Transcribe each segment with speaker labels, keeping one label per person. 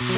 Speaker 1: Nehir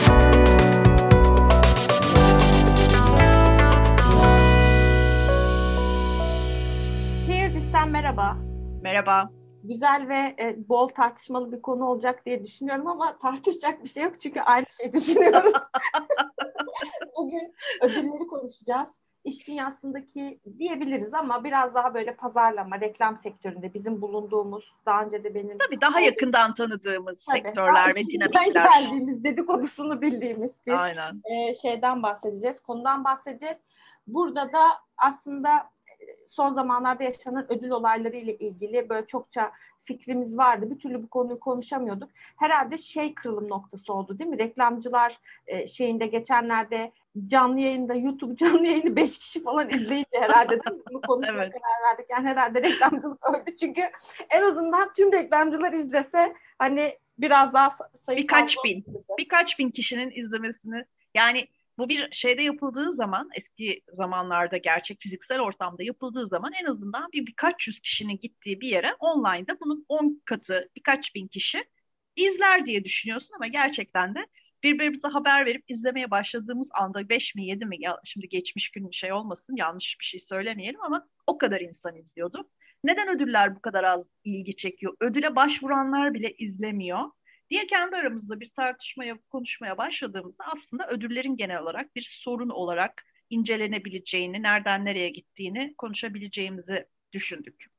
Speaker 1: merhaba.
Speaker 2: Merhaba.
Speaker 1: Güzel ve e, bol tartışmalı bir konu olacak diye düşünüyorum ama tartışacak bir şey yok çünkü aynı şeyi düşünüyoruz. Bugün ödülleri konuşacağız iş dünyasındaki diyebiliriz ama biraz daha böyle pazarlama, reklam sektöründe bizim bulunduğumuz, daha önce de benim...
Speaker 2: Tabii daha yakından tanıdığımız Tabii, sektörler ve dinamikler.
Speaker 1: geldiğimiz, dedikodusunu bildiğimiz bir
Speaker 2: Aynen.
Speaker 1: E, şeyden bahsedeceğiz, konudan bahsedeceğiz. Burada da aslında e, son zamanlarda yaşanan ödül olayları ile ilgili böyle çokça fikrimiz vardı. Bir türlü bu konuyu konuşamıyorduk. Herhalde şey kırılım noktası oldu değil mi? Reklamcılar e, şeyinde geçenlerde canlı yayında YouTube canlı yayını beş kişi falan izleyince herhalde de bunu konuşmaya evet. karar verdik. Yani herhalde reklamcılık öldü çünkü en azından tüm reklamcılar izlese hani biraz daha sayı
Speaker 2: birkaç bin olurdu. birkaç bin kişinin izlemesini yani bu bir şeyde yapıldığı zaman eski zamanlarda gerçek fiziksel ortamda yapıldığı zaman en azından bir birkaç yüz kişinin gittiği bir yere online'da bunun on katı birkaç bin kişi izler diye düşünüyorsun ama gerçekten de birbirimize haber verip izlemeye başladığımız anda 5 mi 7 mi ya şimdi geçmiş gün bir şey olmasın yanlış bir şey söylemeyelim ama o kadar insan izliyordu. Neden ödüller bu kadar az ilgi çekiyor? Ödüle başvuranlar bile izlemiyor diye kendi aramızda bir tartışmaya, konuşmaya başladığımızda aslında ödüllerin genel olarak bir sorun olarak incelenebileceğini, nereden nereye gittiğini konuşabileceğimizi düşündük.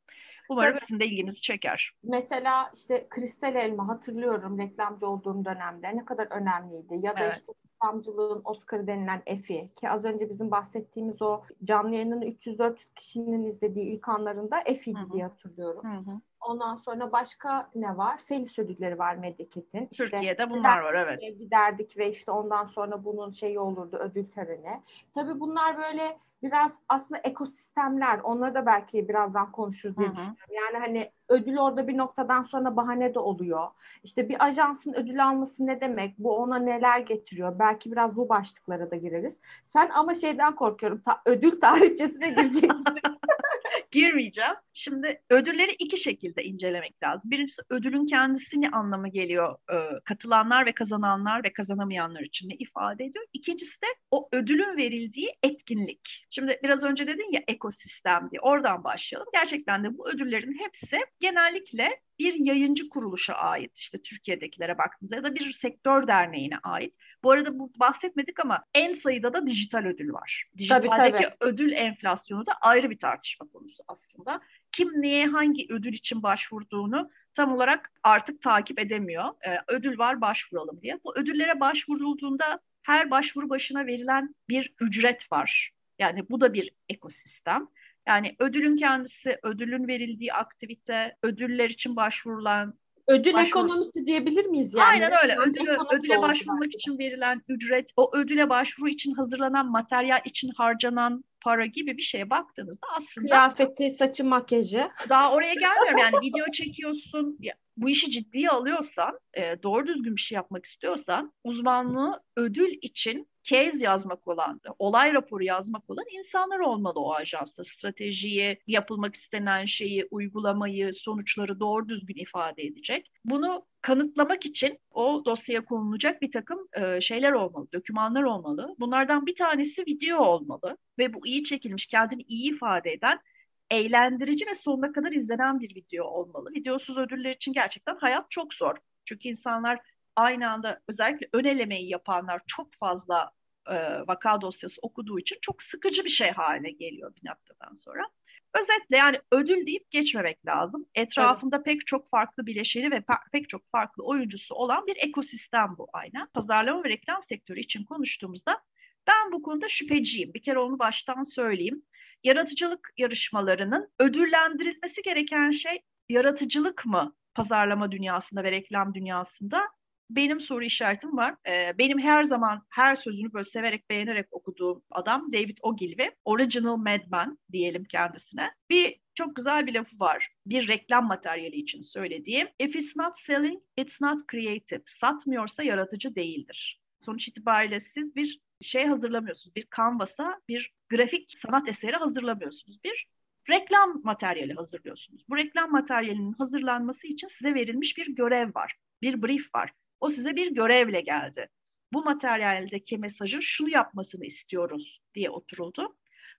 Speaker 2: Umarım Tabii. sizin de ilginizi çeker.
Speaker 1: Mesela işte kristal elma hatırlıyorum reklamcı olduğum dönemde ne kadar önemliydi. Ya da evet. işte reklamcılığın Oscar denilen Efi ki az önce bizim bahsettiğimiz o canlı yayının 300-400 kişinin izlediği ilk anlarında Efi'ydi diye hatırlıyorum. Hı hı. Ondan sonra başka ne var? Felis ödülleri var Mediket'in.
Speaker 2: İşte Türkiye'de bunlar var evet.
Speaker 1: Giderdik ve işte ondan sonra bunun şeyi olurdu ödül töreni. Tabii bunlar böyle biraz aslında ekosistemler. Onları da belki birazdan konuşuruz diye Hı-hı. düşünüyorum. Yani hani ödül orada bir noktadan sonra bahane de oluyor. İşte bir ajansın ödül alması ne demek? Bu ona neler getiriyor? Belki biraz bu başlıklara da gireriz. Sen ama şeyden korkuyorum. Ta- ödül tarihçesine girecek
Speaker 2: girmeyeceğim. Şimdi ödülleri iki şekilde incelemek lazım. Birincisi ödülün kendisini anlamı geliyor. E, katılanlar ve kazananlar ve kazanamayanlar için ne ifade ediyor? İkincisi de o ödülün verildiği etkinlik. Şimdi biraz önce dedin ya ekosistem diye. Oradan başlayalım. Gerçekten de bu ödüllerin hepsi genellikle bir yayıncı kuruluşa ait işte Türkiye'dekilere baktığınızda ya da bir sektör derneğine ait. Bu arada bu bahsetmedik ama en sayıda da dijital ödül var. Dijitaldeki tabii, tabii. ödül enflasyonu da ayrı bir tartışma konusu aslında. Kim neye hangi ödül için başvurduğunu tam olarak artık takip edemiyor. Ee, ödül var başvuralım diye. Bu ödüllere başvurulduğunda her başvuru başına verilen bir ücret var. Yani bu da bir ekosistem. Yani ödülün kendisi, ödülün verildiği aktivite, ödüller için başvurulan
Speaker 1: Ödül Başvur... ekonomisi diyebilir miyiz yani?
Speaker 2: Aynen öyle. Ödülü, ödüle başvurmak belki. için verilen ücret, o ödüle başvuru için hazırlanan materyal için harcanan para gibi bir şeye baktığınızda aslında
Speaker 1: kıyafeti, saçı, makyajı.
Speaker 2: Daha oraya gelmiyorum yani video çekiyorsun. Bu işi ciddiye alıyorsan, e, doğru düzgün bir şey yapmak istiyorsan uzmanlığı ödül için case yazmak olan, olay raporu yazmak olan insanlar olmalı o ajansta. Stratejiyi, yapılmak istenen şeyi, uygulamayı, sonuçları doğru düzgün ifade edecek. Bunu kanıtlamak için o dosyaya konulacak bir takım e, şeyler olmalı, dokümanlar olmalı. Bunlardan bir tanesi video olmalı ve bu iyi çekilmiş, kendini iyi ifade eden eğlendirici ve sonuna kadar izlenen bir video olmalı. Videosuz ödüller için gerçekten hayat çok zor. Çünkü insanlar aynı anda özellikle ön elemeyi yapanlar çok fazla e, vaka dosyası okuduğu için çok sıkıcı bir şey haline geliyor bir noktadan sonra. Özetle yani ödül deyip geçmemek lazım. Etrafında evet. pek çok farklı bileşeni ve pek çok farklı oyuncusu olan bir ekosistem bu aynen. Pazarlama ve reklam sektörü için konuştuğumuzda ben bu konuda şüpheciyim. Bir kere onu baştan söyleyeyim. Yaratıcılık yarışmalarının ödüllendirilmesi gereken şey yaratıcılık mı pazarlama dünyasında ve reklam dünyasında benim soru işaretim var. Ee, benim her zaman her sözünü böyle severek beğenerek okuduğum adam David Ogilvy. Original Madman diyelim kendisine. Bir çok güzel bir lafı var. Bir reklam materyali için söylediğim. If it's not selling, it's not creative. Satmıyorsa yaratıcı değildir. Sonuç itibariyle siz bir şey hazırlamıyorsunuz. Bir kanvasa, bir grafik sanat eseri hazırlamıyorsunuz. Bir reklam materyali hazırlıyorsunuz. Bu reklam materyalinin hazırlanması için size verilmiş bir görev var. Bir brief var. O size bir görevle geldi. bu materyaldeki mesajın şunu yapmasını istiyoruz diye oturuldu.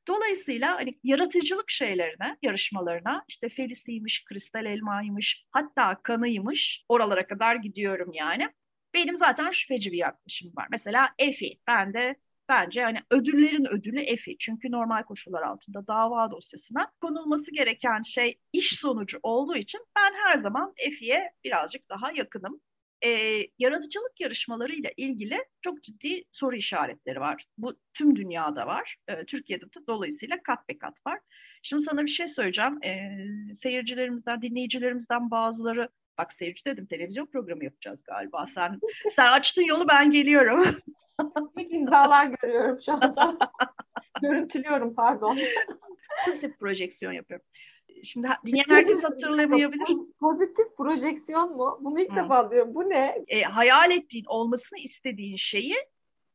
Speaker 2: Dolayısıyla hani yaratıcılık şeylerine, yarışmalarına işte Felisiymiş, Kristal Elma'ymış, hatta Kanı'ymış oralara kadar gidiyorum yani. Benim zaten şüpheci bir yaklaşım var. Mesela Efi, ben de bence hani ödüllerin ödülü EFI. Çünkü normal koşullar altında dava dosyasına konulması gereken şey iş sonucu olduğu için ben her zaman EFI'ye birazcık daha yakınım. Ee, yaratıcılık yarışmalarıyla ilgili çok ciddi soru işaretleri var. Bu tüm dünyada var. Ee, Türkiye'de de dolayısıyla kat be kat var. Şimdi sana bir şey söyleyeceğim. Ee, seyircilerimizden, dinleyicilerimizden bazıları Bak seyirci dedim televizyon programı yapacağız galiba. Sen sen açtın yolu ben geliyorum.
Speaker 1: Büyük imzalar görüyorum şu anda. Görüntülüyorum pardon.
Speaker 2: Pozitif projeksiyon yapıyorum. Şimdi dinleyen herkes hatırlamayabilir.
Speaker 1: Pozitif projeksiyon mu? Bunu ilk defa duyuyorum. Bu ne?
Speaker 2: E, hayal ettiğin, olmasını istediğin şeyi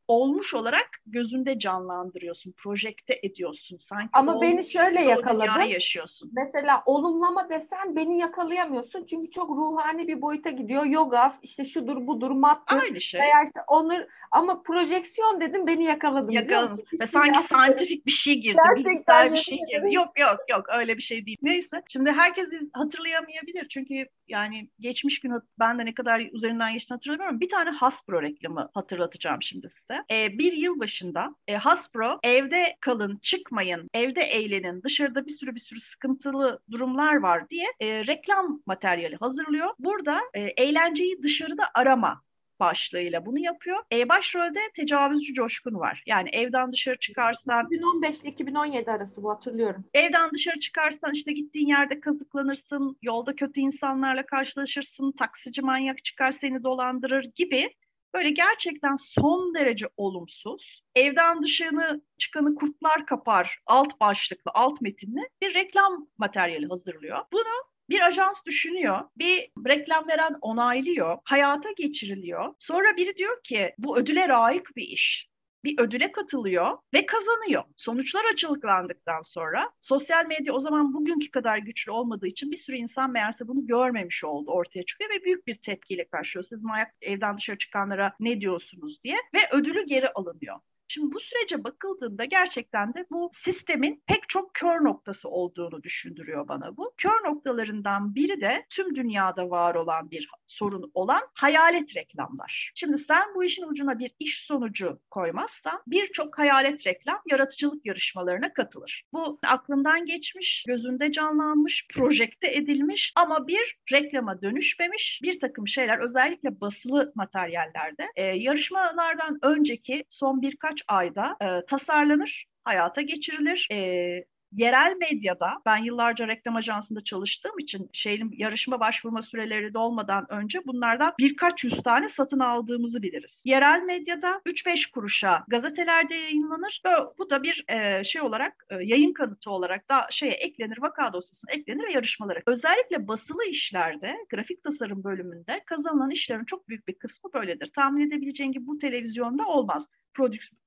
Speaker 2: olmuş olarak gözünde canlandırıyorsun, projekte ediyorsun. Sanki
Speaker 1: Ama beni şöyle yakaladı.
Speaker 2: yaşıyorsun.
Speaker 1: Mesela olumlama desen beni yakalayamıyorsun. Çünkü çok ruhani bir boyuta gidiyor. Yoga, işte şudur budur, mattır.
Speaker 2: Aynı şey.
Speaker 1: Veya işte onur ama projeksiyon dedim beni yakaladım.
Speaker 2: Yakaladım. Ve sanki santifik bir şey girdi. Gerçekten bir şey girdi. Yok yok yok öyle bir şey değil. Neyse. Şimdi herkes hatırlayamayabilir. Çünkü yani geçmiş gün ben de ne kadar üzerinden geçtiğini hatırlamıyorum. Bir tane Hasbro reklamı hatırlatacağım şimdi size. E, bir yıl başında e, Hasbro evde kalın, çıkmayın, evde eğlenin, dışarıda bir sürü bir sürü sıkıntılı durumlar var diye e, reklam materyali hazırlıyor. Burada e, eğlenceyi dışarıda arama başlığıyla bunu yapıyor. E, başrolde tecavüzcü Coşkun var. Yani evden dışarı çıkarsan...
Speaker 1: 2015 ile 2017 arası bu hatırlıyorum.
Speaker 2: Evden dışarı çıkarsan işte gittiğin yerde kazıklanırsın, yolda kötü insanlarla karşılaşırsın, taksici manyak çıkar seni dolandırır gibi böyle gerçekten son derece olumsuz, evden dışını çıkanı kurtlar kapar alt başlıklı, alt metinli bir reklam materyali hazırlıyor. Bunu bir ajans düşünüyor, bir reklam veren onaylıyor, hayata geçiriliyor. Sonra biri diyor ki bu ödüle layık bir iş bir ödüle katılıyor ve kazanıyor. Sonuçlar açıklandıktan sonra sosyal medya o zaman bugünkü kadar güçlü olmadığı için bir sürü insan meğerse bunu görmemiş oldu ortaya çıkıyor ve büyük bir tepkiyle karşılıyor. Siz manyak evden dışarı çıkanlara ne diyorsunuz diye ve ödülü geri alınıyor. Şimdi bu sürece bakıldığında gerçekten de bu sistemin pek çok kör noktası olduğunu düşündürüyor bana bu. Kör noktalarından biri de tüm dünyada var olan bir sorun olan hayalet reklamlar. Şimdi sen bu işin ucuna bir iş sonucu koymazsan birçok hayalet reklam yaratıcılık yarışmalarına katılır. Bu aklından geçmiş, gözünde canlanmış, projekte edilmiş ama bir reklama dönüşmemiş bir takım şeyler özellikle basılı materyallerde e, yarışmalardan önceki son birkaç birkaç ayda e, tasarlanır, hayata geçirilir. E, yerel medyada ben yıllarca reklam ajansında çalıştığım için şeyin yarışma başvurma süreleri dolmadan önce bunlardan birkaç yüz tane satın aldığımızı biliriz. Yerel medyada 3-5 kuruşa gazetelerde yayınlanır. Bu da bir e, şey olarak e, yayın kanıtı olarak da şeye eklenir, vaka dosyasına eklenir ve yarışmalara. Özellikle basılı işlerde, grafik tasarım bölümünde kazanılan işlerin çok büyük bir kısmı böyledir. Tahmin edebileceğin gibi bu televizyonda olmaz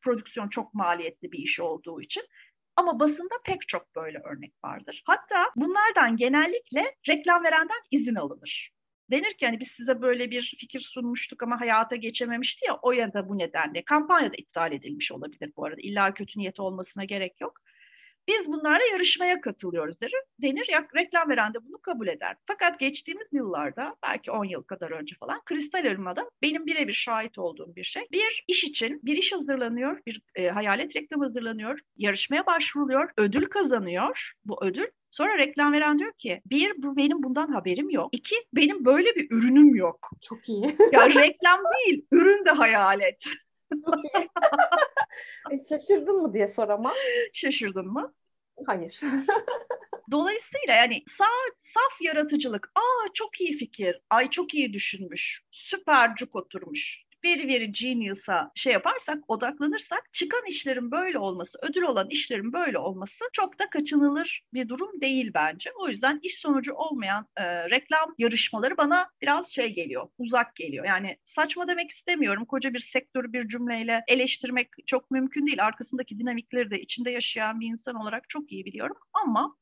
Speaker 2: prodüksiyon çok maliyetli bir iş olduğu için. Ama basında pek çok böyle örnek vardır. Hatta bunlardan genellikle reklam verenden izin alınır. Denir ki hani biz size böyle bir fikir sunmuştuk ama hayata geçememişti ya o ya da bu nedenle kampanya da iptal edilmiş olabilir bu arada. İlla kötü niyeti olmasına gerek yok. Biz bunlarla yarışmaya katılıyoruz der, denir. Ya, reklam veren de bunu kabul eder. Fakat geçtiğimiz yıllarda belki 10 yıl kadar önce falan Kristal Elma'da benim birebir şahit olduğum bir şey. Bir iş için bir iş hazırlanıyor, bir e, hayalet reklam hazırlanıyor, yarışmaya başvuruluyor, ödül kazanıyor bu ödül. Sonra reklam veren diyor ki bir bu benim bundan haberim yok. İki benim böyle bir ürünüm yok.
Speaker 1: Çok iyi.
Speaker 2: ya reklam değil ürün de hayalet.
Speaker 1: e, şaşırdın mı diye soramam.
Speaker 2: Şaşırdın mı?
Speaker 1: Hayır.
Speaker 2: Dolayısıyla yani saf, saf yaratıcılık. Aa çok iyi fikir. Ay çok iyi düşünmüş. Süper cuk oturmuş veri veri genius'a şey yaparsak, odaklanırsak çıkan işlerin böyle olması, ödül olan işlerin böyle olması çok da kaçınılır bir durum değil bence. O yüzden iş sonucu olmayan e, reklam yarışmaları bana biraz şey geliyor, uzak geliyor. Yani saçma demek istemiyorum. Koca bir sektörü bir cümleyle eleştirmek çok mümkün değil. Arkasındaki dinamikleri de içinde yaşayan bir insan olarak çok iyi biliyorum. Ama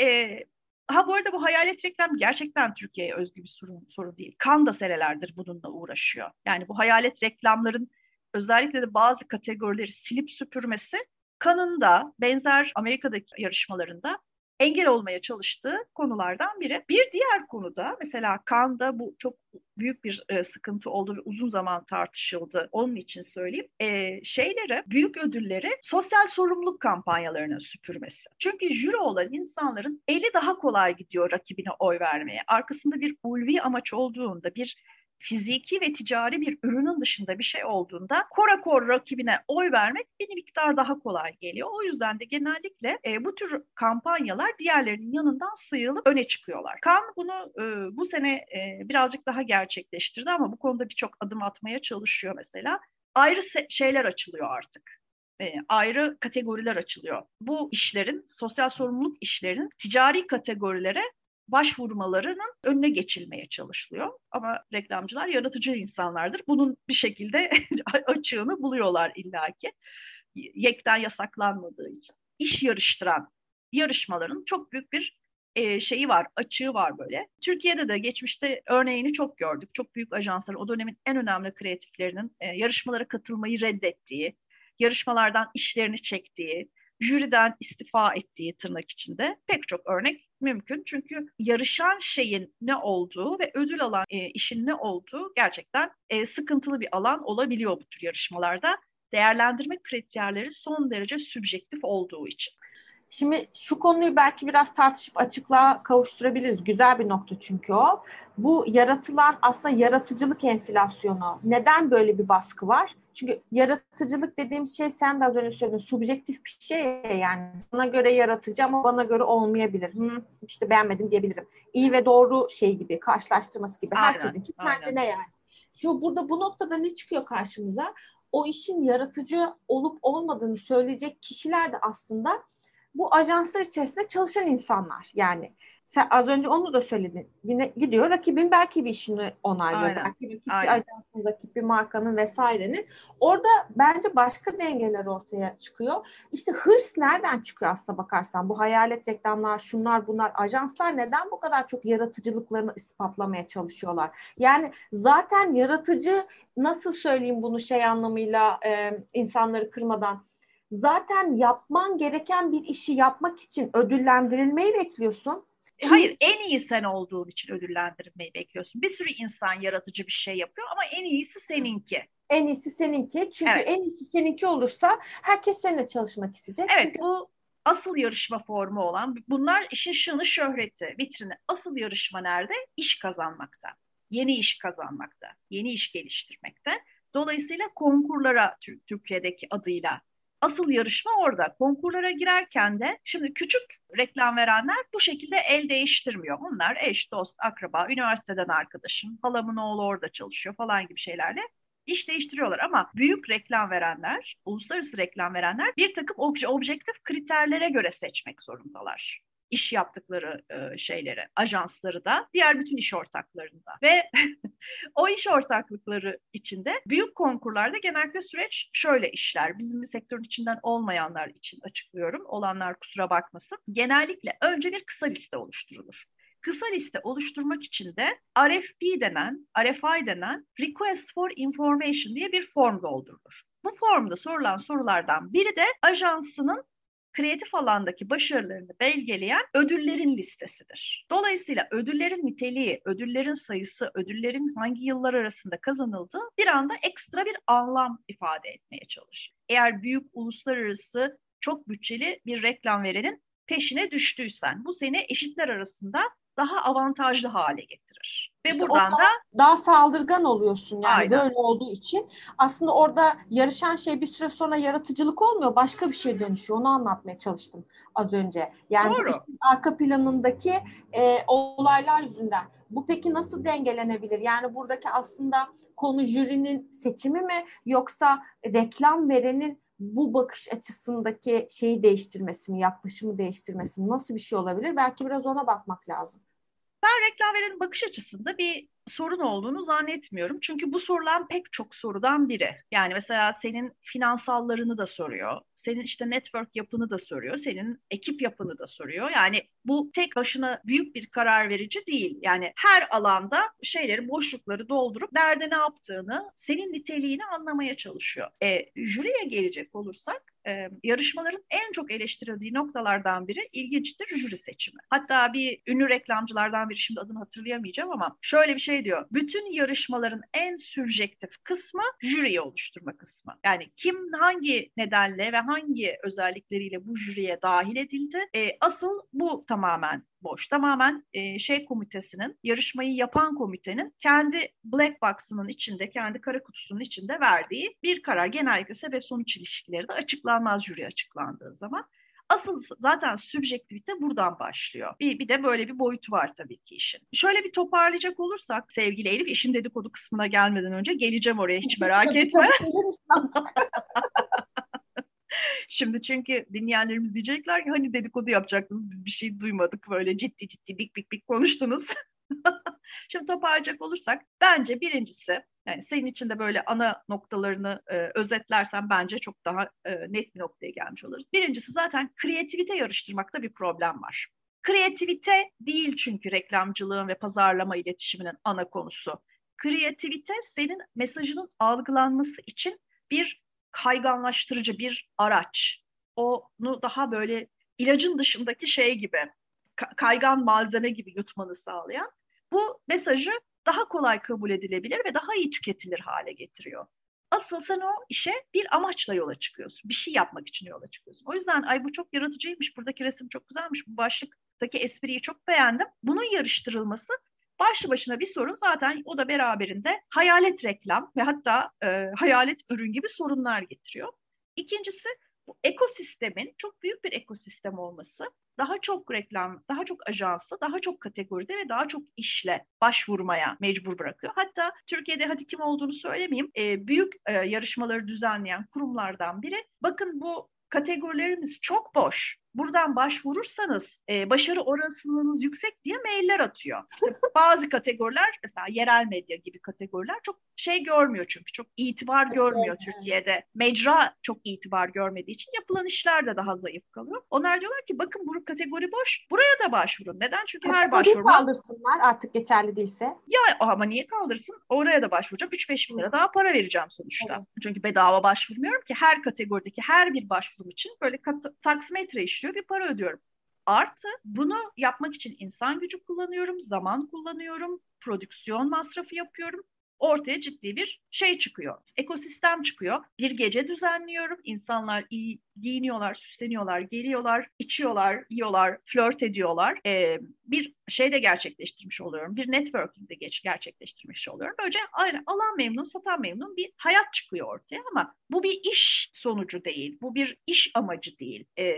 Speaker 2: e, Ha bu arada bu hayalet reklam gerçekten Türkiye'ye özgü bir sorun, sorun değil. Kan da senelerdir bununla uğraşıyor. Yani bu hayalet reklamların özellikle de bazı kategorileri silip süpürmesi kanında benzer Amerika'daki yarışmalarında engel olmaya çalıştığı konulardan biri. Bir diğer konuda mesela Kanda bu çok büyük bir e, sıkıntı oldu ve uzun zaman tartışıldı. Onun için söyleyeyim. E, şeyleri, büyük ödülleri sosyal sorumluluk kampanyalarının süpürmesi. Çünkü jüri olan insanların eli daha kolay gidiyor rakibine oy vermeye. Arkasında bir ulvi amaç olduğunda, bir fiziki ve ticari bir ürünün dışında bir şey olduğunda kora kor rakibine oy vermek bir miktar daha kolay geliyor. O yüzden de genellikle e, bu tür kampanyalar diğerlerinin yanından sıyrılıp öne çıkıyorlar. Kan bunu e, bu sene e, birazcık daha gerçekleştirdi ama bu konuda birçok adım atmaya çalışıyor mesela. Ayrı şeyler açılıyor artık e, ayrı kategoriler açılıyor. Bu işlerin, sosyal sorumluluk işlerinin ticari kategorilere başvurmalarının önüne geçilmeye çalışılıyor. Ama reklamcılar yaratıcı insanlardır. Bunun bir şekilde açığını buluyorlar illaki. Yekten yasaklanmadığı için. İş yarıştıran yarışmaların çok büyük bir e, şeyi var, açığı var böyle. Türkiye'de de geçmişte örneğini çok gördük. Çok büyük ajansların, o dönemin en önemli kreatiflerinin e, yarışmalara katılmayı reddettiği, yarışmalardan işlerini çektiği, jüriden istifa ettiği tırnak içinde pek çok örnek mümkün. Çünkü yarışan şeyin ne olduğu ve ödül alan e, işin ne olduğu gerçekten e, sıkıntılı bir alan olabiliyor bu tür yarışmalarda. Değerlendirme kriterleri son derece sübjektif olduğu için.
Speaker 1: Şimdi şu konuyu belki biraz tartışıp açıklığa kavuşturabiliriz. Güzel bir nokta çünkü o. Bu yaratılan aslında yaratıcılık enflasyonu. Neden böyle bir baskı var? Çünkü yaratıcılık dediğim şey sen de az önce söyledin subjektif bir şey yani sana göre yaratıcı ama bana göre olmayabilir. Hı, işte beğenmedim diyebilirim. İyi ve doğru şey gibi karşılaştırması gibi aynen, herkesinki kendine yani. Şimdi burada bu noktada ne çıkıyor karşımıza? O işin yaratıcı olup olmadığını söyleyecek kişiler de aslında bu ajanslar içerisinde çalışan insanlar. Yani sen az önce onu da söyledin. Yine gidiyor rakibin belki bir işini onaylıyor. Aynen. Belki bir, bir ajansın, rakip bir markanın vesairenin. Orada bence başka dengeler ortaya çıkıyor. İşte hırs nereden çıkıyor aslında bakarsan? Bu hayalet reklamlar, şunlar bunlar, ajanslar neden bu kadar çok yaratıcılıklarını ispatlamaya çalışıyorlar? Yani zaten yaratıcı nasıl söyleyeyim bunu şey anlamıyla e, insanları kırmadan zaten yapman gereken bir işi yapmak için ödüllendirilmeyi bekliyorsun.
Speaker 2: Hayır, en iyi sen olduğun için ödüllendirilmeyi bekliyorsun. Bir sürü insan yaratıcı bir şey yapıyor ama en iyisi seninki.
Speaker 1: En iyisi seninki. Çünkü evet. en iyisi seninki olursa herkes seninle çalışmak isteyecek.
Speaker 2: Evet,
Speaker 1: Çünkü...
Speaker 2: bu asıl yarışma formu olan bunlar işin şını şöhreti, vitrini. Asıl yarışma nerede? İş kazanmakta. Yeni iş kazanmakta. Yeni iş geliştirmekte. Dolayısıyla konkurlara Türkiye'deki adıyla asıl yarışma orada. Konkurlara girerken de şimdi küçük reklam verenler bu şekilde el değiştirmiyor. Bunlar eş, dost, akraba, üniversiteden arkadaşım, halamın oğlu orada çalışıyor falan gibi şeylerle iş değiştiriyorlar ama büyük reklam verenler, uluslararası reklam verenler bir takım obje, objektif kriterlere göre seçmek zorundalar iş yaptıkları e, şeyleri, ajansları da, diğer bütün iş ortaklarında. Ve o iş ortaklıkları içinde büyük konkurlarda genellikle süreç şöyle işler. Bizim sektörün içinden olmayanlar için açıklıyorum. Olanlar kusura bakmasın. Genellikle önce bir kısa liste oluşturulur. Kısa liste oluşturmak için de RFP denen, RFI denen Request for Information diye bir form doldurulur. Bu formda sorulan sorulardan biri de ajansının kreatif alandaki başarılarını belgeleyen ödüllerin listesidir. Dolayısıyla ödüllerin niteliği, ödüllerin sayısı, ödüllerin hangi yıllar arasında kazanıldığı bir anda ekstra bir anlam ifade etmeye çalışır. Eğer büyük uluslararası çok bütçeli bir reklam verenin peşine düştüysen bu seni eşitler arasında daha avantajlı hale getirir. Ve işte buradan da
Speaker 1: daha saldırgan oluyorsun yani Aynen. böyle olduğu için. Aslında orada yarışan şey bir süre sonra yaratıcılık olmuyor. Başka bir şey dönüşüyor. Onu anlatmaya çalıştım az önce. Yani Doğru. arka planındaki e, olaylar yüzünden. Bu peki nasıl dengelenebilir? Yani buradaki aslında konu jürinin seçimi mi yoksa reklam verenin bu bakış açısındaki şeyi değiştirmesi mi, yaklaşımı değiştirmesi mi, nasıl bir şey olabilir? Belki biraz ona bakmak lazım.
Speaker 2: Ben reklam verenin bakış açısında bir sorun olduğunu zannetmiyorum. Çünkü bu sorulan pek çok sorudan biri. Yani mesela senin finansallarını da soruyor senin işte network yapını da soruyor, senin ekip yapını da soruyor. Yani bu tek başına büyük bir karar verici değil. Yani her alanda şeyleri, boşlukları doldurup nerede ne yaptığını, senin niteliğini anlamaya çalışıyor. E, jüriye gelecek olursak e, yarışmaların en çok eleştirildiği noktalardan biri ilginçtir jüri seçimi. Hatta bir ünlü reklamcılardan biri şimdi adını hatırlayamayacağım ama şöyle bir şey diyor. Bütün yarışmaların en sübjektif kısmı jüriyi oluşturma kısmı. Yani kim hangi nedenle ve hangi özellikleriyle bu jüriye dahil edildi? E, asıl bu tamamen boş. Tamamen e, şey komitesinin, yarışmayı yapan komitenin kendi black box'ının içinde, kendi kara kutusunun içinde verdiği bir karar. Genellikle sebep sonuç ilişkileri de açıklanmaz jüri açıklandığı zaman. Asıl zaten sübjektivite buradan başlıyor. Bir, bir de böyle bir boyutu var tabii ki işin. Şöyle bir toparlayacak olursak sevgili Elif işin dedikodu kısmına gelmeden önce geleceğim oraya hiç merak etme. Şimdi çünkü dinleyenlerimiz diyecekler ki hani dedikodu yapacaktınız biz bir şey duymadık böyle ciddi ciddi bik bik bik konuştunuz. Şimdi toparlayacak olursak bence birincisi yani senin için de böyle ana noktalarını e, özetlersen bence çok daha e, net bir noktaya gelmiş oluruz. Birincisi zaten kreativite yarıştırmakta bir problem var. Kreativite değil çünkü reklamcılığın ve pazarlama iletişiminin ana konusu. Kreativite senin mesajının algılanması için bir kayganlaştırıcı bir araç. Onu daha böyle ilacın dışındaki şey gibi, kaygan malzeme gibi yutmanı sağlayan bu mesajı daha kolay kabul edilebilir ve daha iyi tüketilir hale getiriyor. Asıl sen o işe bir amaçla yola çıkıyorsun. Bir şey yapmak için yola çıkıyorsun. O yüzden ay bu çok yaratıcıymış, buradaki resim çok güzelmiş, bu başlıktaki espriyi çok beğendim. Bunun yarıştırılması başlı başına bir sorun zaten o da beraberinde hayalet reklam ve hatta e, hayalet ürün gibi sorunlar getiriyor. İkincisi bu ekosistemin çok büyük bir ekosistem olması daha çok reklam, daha çok ajansı, daha çok kategoride ve daha çok işle başvurmaya mecbur bırakıyor. Hatta Türkiye'de hadi kim olduğunu söylemeyeyim, e, büyük e, yarışmaları düzenleyen kurumlardan biri bakın bu kategorilerimiz çok boş buradan başvurursanız e, başarı olasılığınız yüksek diye mailler atıyor. İşte bazı kategoriler mesela yerel medya gibi kategoriler çok şey görmüyor çünkü çok itibar görmüyor Türkiye'de. Mecra çok itibar görmediği için yapılan işler de daha zayıf kalıyor. Onlar diyorlar ki bakın bu kategori boş. Buraya da başvurun. Neden? Çünkü her başvurma...
Speaker 1: kaldırsınlar artık geçerli değilse.
Speaker 2: Ya ama niye kaldırsın? Oraya da başvuracağım. 3-5 bin lira daha para vereceğim sonuçta. Evet. Çünkü bedava başvurmuyorum ki her kategorideki her bir başvurum için böyle taksimetre işliyor çalışıyor bir para ödüyorum. Artı bunu yapmak için insan gücü kullanıyorum, zaman kullanıyorum, prodüksiyon masrafı yapıyorum ortaya ciddi bir şey çıkıyor. Ekosistem çıkıyor. Bir gece düzenliyorum. İnsanlar iyi giyiniyorlar, süsleniyorlar, geliyorlar, içiyorlar, yiyorlar, flört ediyorlar. Ee, bir şey de gerçekleştirmiş oluyorum. Bir networking de geç gerçekleştirmiş oluyorum. Böylece aynı alan memnun, satan memnun bir hayat çıkıyor ortaya ama bu bir iş sonucu değil. Bu bir iş amacı değil. Ee,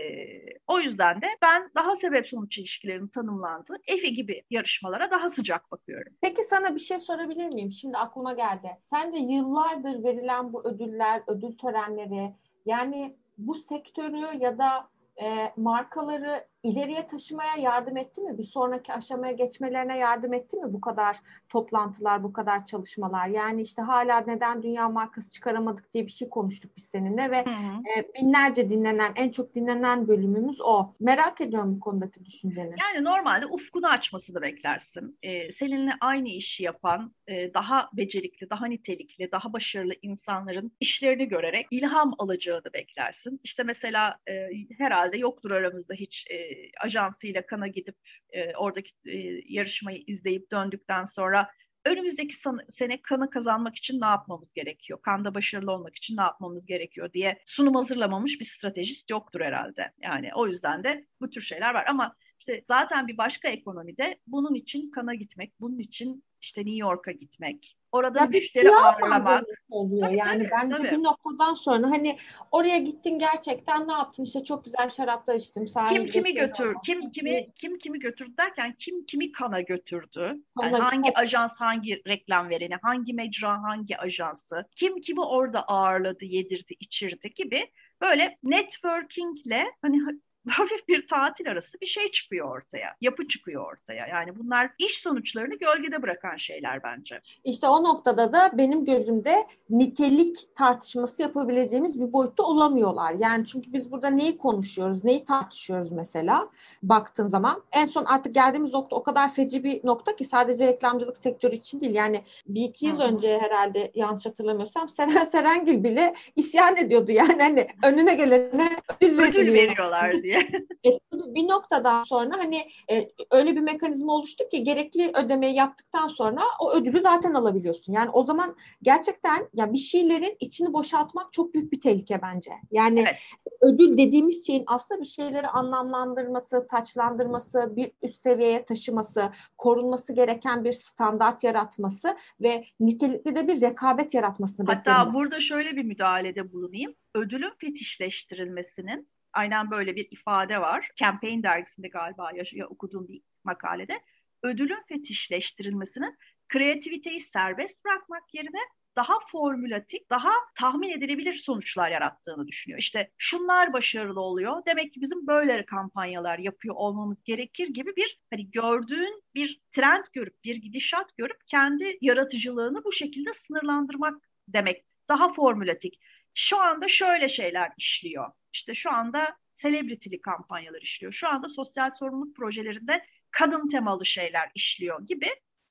Speaker 2: o yüzden de ben daha sebep sonuç ilişkilerinin tanımlandığı EFI gibi yarışmalara daha sıcak bakıyorum.
Speaker 1: Peki sana bir şey sorabilir miyim? Şimdi aklıma geldi. Sence yıllardır verilen bu ödüller, ödül törenleri yani bu sektörü ya da e, markaları ileriye taşımaya yardım etti mi? Bir sonraki aşamaya geçmelerine yardım etti mi bu kadar toplantılar, bu kadar çalışmalar? Yani işte hala neden dünya markası çıkaramadık diye bir şey konuştuk biz seninle ve hı hı. E, binlerce dinlenen, en çok dinlenen bölümümüz o. Merak ediyorum bu konudaki düşünceni.
Speaker 2: Yani normalde ufkunu açmasını beklersin. Ee, seninle aynı işi yapan, e, daha becerikli, daha nitelikli, daha başarılı insanların işlerini görerek ilham alacağını beklersin. İşte mesela e, herhalde yoktur aramızda hiç e, ajansıyla kana gidip e, oradaki e, yarışmayı izleyip döndükten sonra önümüzdeki sene kanı kazanmak için ne yapmamız gerekiyor? Kanda başarılı olmak için ne yapmamız gerekiyor diye sunum hazırlamamış bir stratejist yoktur herhalde. Yani o yüzden de bu tür şeyler var ama işte zaten bir başka ekonomide bunun için kana gitmek, bunun için işte New York'a gitmek, orada ya müşteri ağırlamak
Speaker 1: oluyor. Tabii, yani tabii, bence tabii. bir noktadan sonra hani oraya gittin gerçekten ne yaptın işte çok güzel şaraplar içtim.
Speaker 2: Kim kimi götür, kim kimi, kim kimi götürdü derken kim kimi kana götürdü? Yani hangi ajans hangi reklam vereni, hangi mecra hangi ajansı, kim kimi orada ağırladı, yedirdi, içirdi gibi böyle networkingle hani hafif bir tatil arası bir şey çıkıyor ortaya. Yapı çıkıyor ortaya. Yani bunlar iş sonuçlarını gölgede bırakan şeyler bence.
Speaker 1: İşte o noktada da benim gözümde nitelik tartışması yapabileceğimiz bir boyutta olamıyorlar. Yani çünkü biz burada neyi konuşuyoruz, neyi tartışıyoruz mesela baktığın zaman. En son artık geldiğimiz nokta o kadar feci bir nokta ki sadece reklamcılık sektörü için değil. Yani bir iki yıl Hı-hı. önce herhalde yanlış hatırlamıyorsam Seren Serengil bile isyan ediyordu. Yani hani önüne gelene
Speaker 2: ödül, ödül veriyorlar diye.
Speaker 1: E, bir noktadan sonra hani e, öyle bir mekanizma oluştu ki gerekli ödemeyi yaptıktan sonra o ödülü zaten alabiliyorsun. Yani o zaman gerçekten ya bir şeylerin içini boşaltmak çok büyük bir tehlike bence. Yani evet. ödül dediğimiz şeyin aslında bir şeyleri anlamlandırması, taçlandırması, bir üst seviyeye taşıması, korunması gereken bir standart yaratması ve nitelikli de bir rekabet yaratmasını
Speaker 2: Hatta bekliyorum. burada şöyle bir müdahalede bulunayım. Ödülün fetişleştirilmesinin aynen böyle bir ifade var. Campaign dergisinde galiba ya, okuduğum bir makalede. Ödülün fetişleştirilmesinin kreativiteyi serbest bırakmak yerine daha formülatik, daha tahmin edilebilir sonuçlar yarattığını düşünüyor. İşte şunlar başarılı oluyor. Demek ki bizim böyle kampanyalar yapıyor olmamız gerekir gibi bir hani gördüğün bir trend görüp bir gidişat görüp kendi yaratıcılığını bu şekilde sınırlandırmak demek. Daha formülatik. Şu anda şöyle şeyler işliyor. İşte şu anda celebrity'li kampanyalar işliyor. Şu anda sosyal sorumluluk projelerinde kadın temalı şeyler işliyor gibi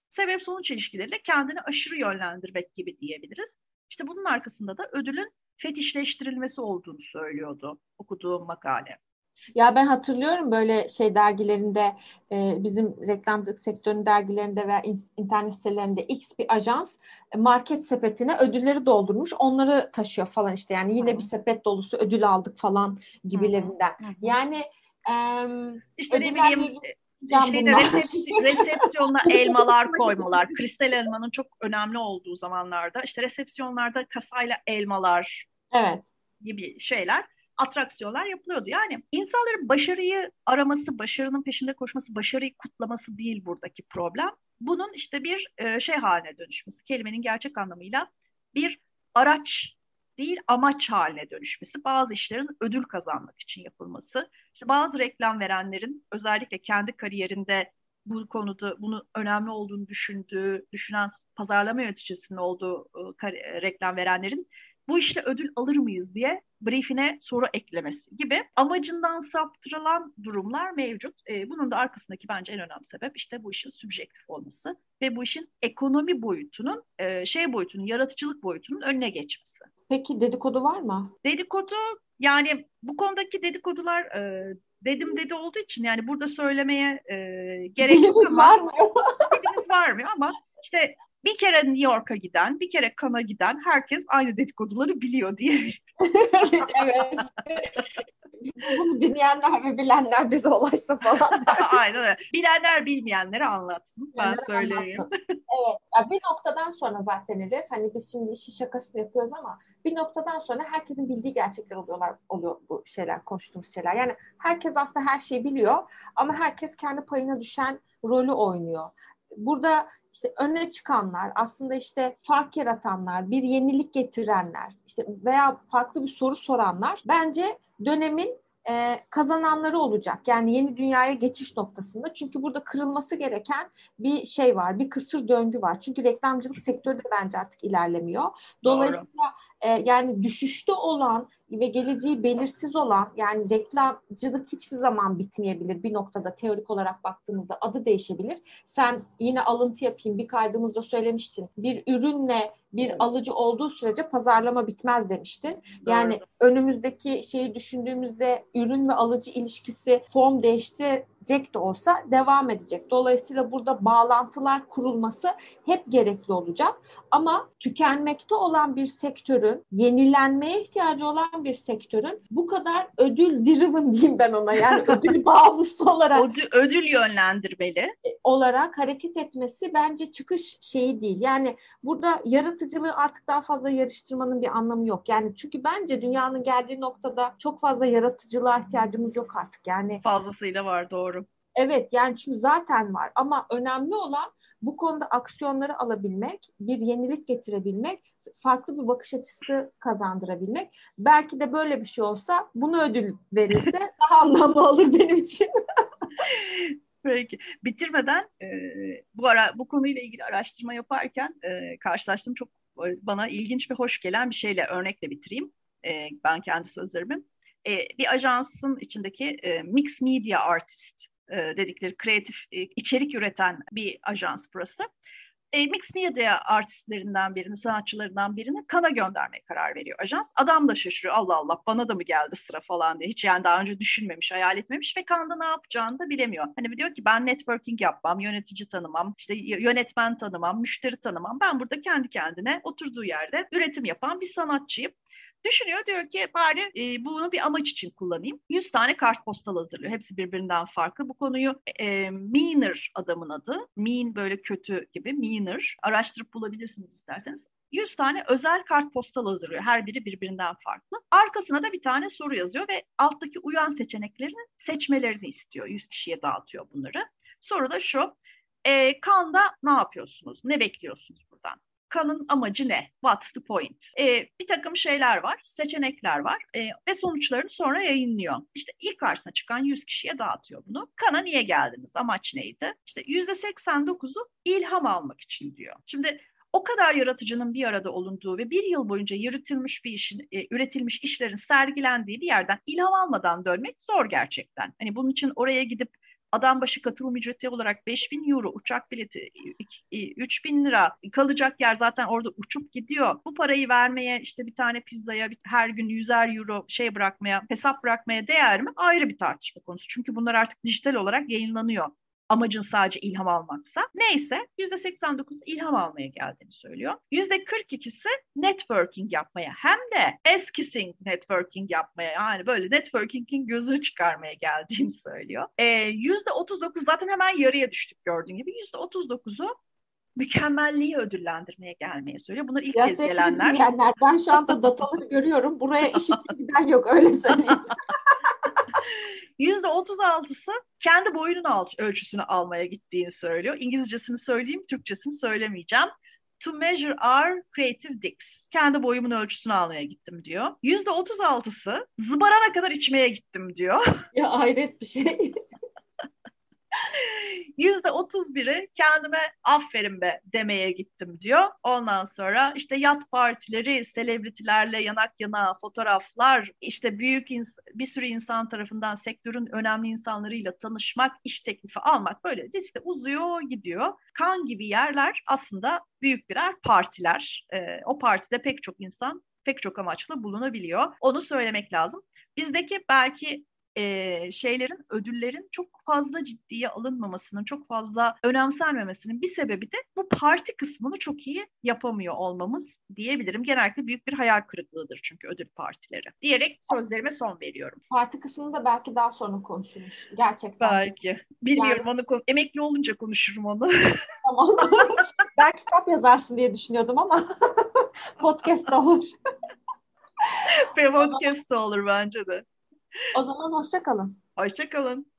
Speaker 2: sebep sonuç ilişkileriyle kendini aşırı yönlendirmek gibi diyebiliriz. İşte bunun arkasında da ödülün fetişleştirilmesi olduğunu söylüyordu okuduğum makale.
Speaker 1: Ya ben hatırlıyorum böyle şey dergilerinde e, bizim reklamcılık sektörünün dergilerinde veya internet sitelerinde X bir ajans e, market sepetine ödülleri doldurmuş onları taşıyor falan işte. Yani yine bir sepet dolusu ödül aldık falan gibilerinden. Yani e,
Speaker 2: işte ne bileyim şeyde resepsiyon, resepsiyonuna elmalar koymalar. Kristal elmanın çok önemli olduğu zamanlarda işte resepsiyonlarda kasayla elmalar
Speaker 1: evet.
Speaker 2: gibi şeyler atraksiyonlar yapılıyordu. Yani insanların başarıyı araması, başarının peşinde koşması, başarıyı kutlaması değil buradaki problem. Bunun işte bir e, şey haline dönüşmesi, kelimenin gerçek anlamıyla bir araç değil amaç haline dönüşmesi, bazı işlerin ödül kazanmak için yapılması, işte bazı reklam verenlerin özellikle kendi kariyerinde bu konuda bunu önemli olduğunu düşündüğü, düşünen pazarlama yöneticisinin olduğu e, reklam verenlerin bu işle ödül alır mıyız diye briefine soru eklemesi gibi amacından saptırılan durumlar mevcut. E, bunun da arkasındaki bence en önemli sebep işte bu işin subjektif olması ve bu işin ekonomi boyutunun, e, şey boyutunun, yaratıcılık boyutunun önüne geçmesi.
Speaker 1: Peki dedikodu var mı?
Speaker 2: Dedikodu yani bu konudaki dedikodular e, dedim dedi olduğu için yani burada söylemeye e, gerek yok ama var mı? dilimiz varmıyor ama işte bir kere New York'a giden, bir kere Kan'a giden herkes aynı dedikoduları biliyor diye.
Speaker 1: evet. Bunu dinleyenler ve bilenler bize ulaşsa falan
Speaker 2: Aynen öyle. Bilenler bilmeyenlere anlatsın. Ben Bilenler söyleyeyim.
Speaker 1: evet. Ya bir noktadan sonra zaten Elif hani biz şimdi işi şakasını yapıyoruz ama bir noktadan sonra herkesin bildiği gerçekler oluyorlar oluyor bu şeyler konuştuğumuz şeyler. Yani herkes aslında her şeyi biliyor ama herkes kendi payına düşen rolü oynuyor. Burada işte öne çıkanlar, aslında işte fark yaratanlar, bir yenilik getirenler, işte veya farklı bir soru soranlar bence dönemin e, kazananları olacak. Yani yeni dünyaya geçiş noktasında. Çünkü burada kırılması gereken bir şey var. Bir kısır döngü var. Çünkü reklamcılık sektörü de bence artık ilerlemiyor. Dolayısıyla e, yani düşüşte olan ve geleceği belirsiz olan yani reklamcılık hiçbir zaman bitmeyebilir. Bir noktada teorik olarak baktığımızda adı değişebilir. Sen yine alıntı yapayım bir kaydımızda söylemiştin. Bir ürünle bir alıcı olduğu sürece pazarlama bitmez demiştin. Yani Doğru. önümüzdeki şeyi düşündüğümüzde ürün ve alıcı ilişkisi form değiştirecek de olsa devam edecek. Dolayısıyla burada bağlantılar kurulması hep gerekli olacak. Ama tükenmekte olan bir sektörün, yenilenmeye ihtiyacı olan bir sektörün bu kadar ödül driven diyeyim ben ona yani ödül bağımlısı olarak
Speaker 2: ödül, ödül yönlendirmeli
Speaker 1: olarak hareket etmesi bence çıkış şeyi değil. Yani burada yaratıcılığı artık daha fazla yarıştırmanın bir anlamı yok. Yani çünkü bence dünyanın geldiği noktada çok fazla yaratıcılığa ihtiyacımız yok artık. Yani
Speaker 2: fazlasıyla var doğru.
Speaker 1: Evet yani çünkü zaten var ama önemli olan bu konuda aksiyonları alabilmek, bir yenilik getirebilmek, farklı bir bakış açısı kazandırabilmek. Belki de böyle bir şey olsa bunu ödül verirse daha anlamlı olur benim için.
Speaker 2: Peki. Bitirmeden e, bu ara bu konuyla ilgili araştırma yaparken e, karşılaştığım çok e, bana ilginç ve hoş gelen bir şeyle örnekle bitireyim. E, ben kendi sözlerimi. E, bir ajansın içindeki e, mix media artist e, dedikleri kreatif e, içerik üreten bir ajans burası e, mix media artistlerinden birini, sanatçılarından birini kana göndermeye karar veriyor ajans. Adam da şaşırıyor. Allah Allah bana da mı geldi sıra falan diye. Hiç yani daha önce düşünmemiş, hayal etmemiş ve Kanda ne yapacağını da bilemiyor. Hani diyor ki ben networking yapmam, yönetici tanımam, işte yönetmen tanımam, müşteri tanımam. Ben burada kendi kendine oturduğu yerde üretim yapan bir sanatçıyım. Düşünüyor diyor ki bari e, bunu bir amaç için kullanayım. 100 tane kartpostal hazırlıyor. Hepsi birbirinden farklı. Bu konuyu e, Meaner adamın adı. Mean böyle kötü gibi. Meaner. Araştırıp bulabilirsiniz isterseniz. 100 tane özel kartpostal hazırlıyor. Her biri birbirinden farklı. Arkasına da bir tane soru yazıyor ve alttaki uyan seçeneklerini seçmelerini istiyor. 100 kişiye dağıtıyor bunları. Soru da şu. E, Kanda ne yapıyorsunuz? Ne bekliyorsunuz? Kanın amacı ne? What's the point? E, bir takım şeyler var, seçenekler var e, ve sonuçlarını sonra yayınlıyor. İşte ilk karşısına çıkan 100 kişiye dağıtıyor bunu. Kana niye geldiniz? Amaç neydi? İşte %89'u ilham almak için diyor. Şimdi o kadar yaratıcının bir arada olunduğu ve bir yıl boyunca yürütülmüş bir işin, e, üretilmiş işlerin sergilendiği bir yerden ilham almadan dönmek zor gerçekten. Hani bunun için oraya gidip adam başı katılım ücreti olarak 5000 euro uçak bileti 3000 lira kalacak yer zaten orada uçup gidiyor. Bu parayı vermeye işte bir tane pizzaya her gün 100'er euro şey bırakmaya hesap bırakmaya değer mi? Ayrı bir tartışma konusu. Çünkü bunlar artık dijital olarak yayınlanıyor amacın sadece ilham almaksa. Neyse %89 ilham almaya geldiğini söylüyor. %42'si networking yapmaya hem de eskising networking yapmaya yani böyle networking'in gözünü çıkarmaya geldiğini söylüyor. Ee, %39 zaten hemen yarıya düştük gördüğün gibi. %39'u mükemmelliği ödüllendirmeye gelmeye söylüyor. Bunlar ilk ya kez gelenler.
Speaker 1: Dinleyenler, ben şu anda dataları görüyorum. Buraya işit giden yok öyle söyleyeyim.
Speaker 2: Yüzde otuz altısı kendi boyunun ölçüsünü almaya gittiğini söylüyor. İngilizcesini söyleyeyim, Türkçesini söylemeyeceğim. To measure our creative dicks. Kendi boyumun ölçüsünü almaya gittim diyor. Yüzde otuz altısı zıbarana kadar içmeye gittim diyor.
Speaker 1: Ya hayret bir şey.
Speaker 2: Yüzde otuz biri kendime aferin be demeye gittim diyor. Ondan sonra işte yat partileri, selebritilerle yanak yana fotoğraflar, işte büyük bir sürü insan tarafından sektörün önemli insanlarıyla tanışmak, iş teklifi almak böyle liste uzuyor gidiyor. Kan gibi yerler aslında büyük birer partiler. Ee, o partide pek çok insan pek çok amaçla bulunabiliyor. Onu söylemek lazım. Bizdeki belki e, şeylerin, ödüllerin çok fazla ciddiye alınmamasının, çok fazla önemsenmemesinin bir sebebi de bu parti kısmını çok iyi yapamıyor olmamız diyebilirim. Genellikle büyük bir hayal kırıklığıdır çünkü ödül partileri. Diyerek sözlerime son veriyorum.
Speaker 1: Parti kısmını da belki daha sonra konuşuruz. Gerçekten.
Speaker 2: Belki. Bilmiyorum yani... onu emekli olunca konuşurum onu.
Speaker 1: Tamam. ben kitap yazarsın diye düşünüyordum ama podcast olur.
Speaker 2: Podcast olur bence de.
Speaker 1: O zaman hoşça kalın.
Speaker 2: Hoşça kalın.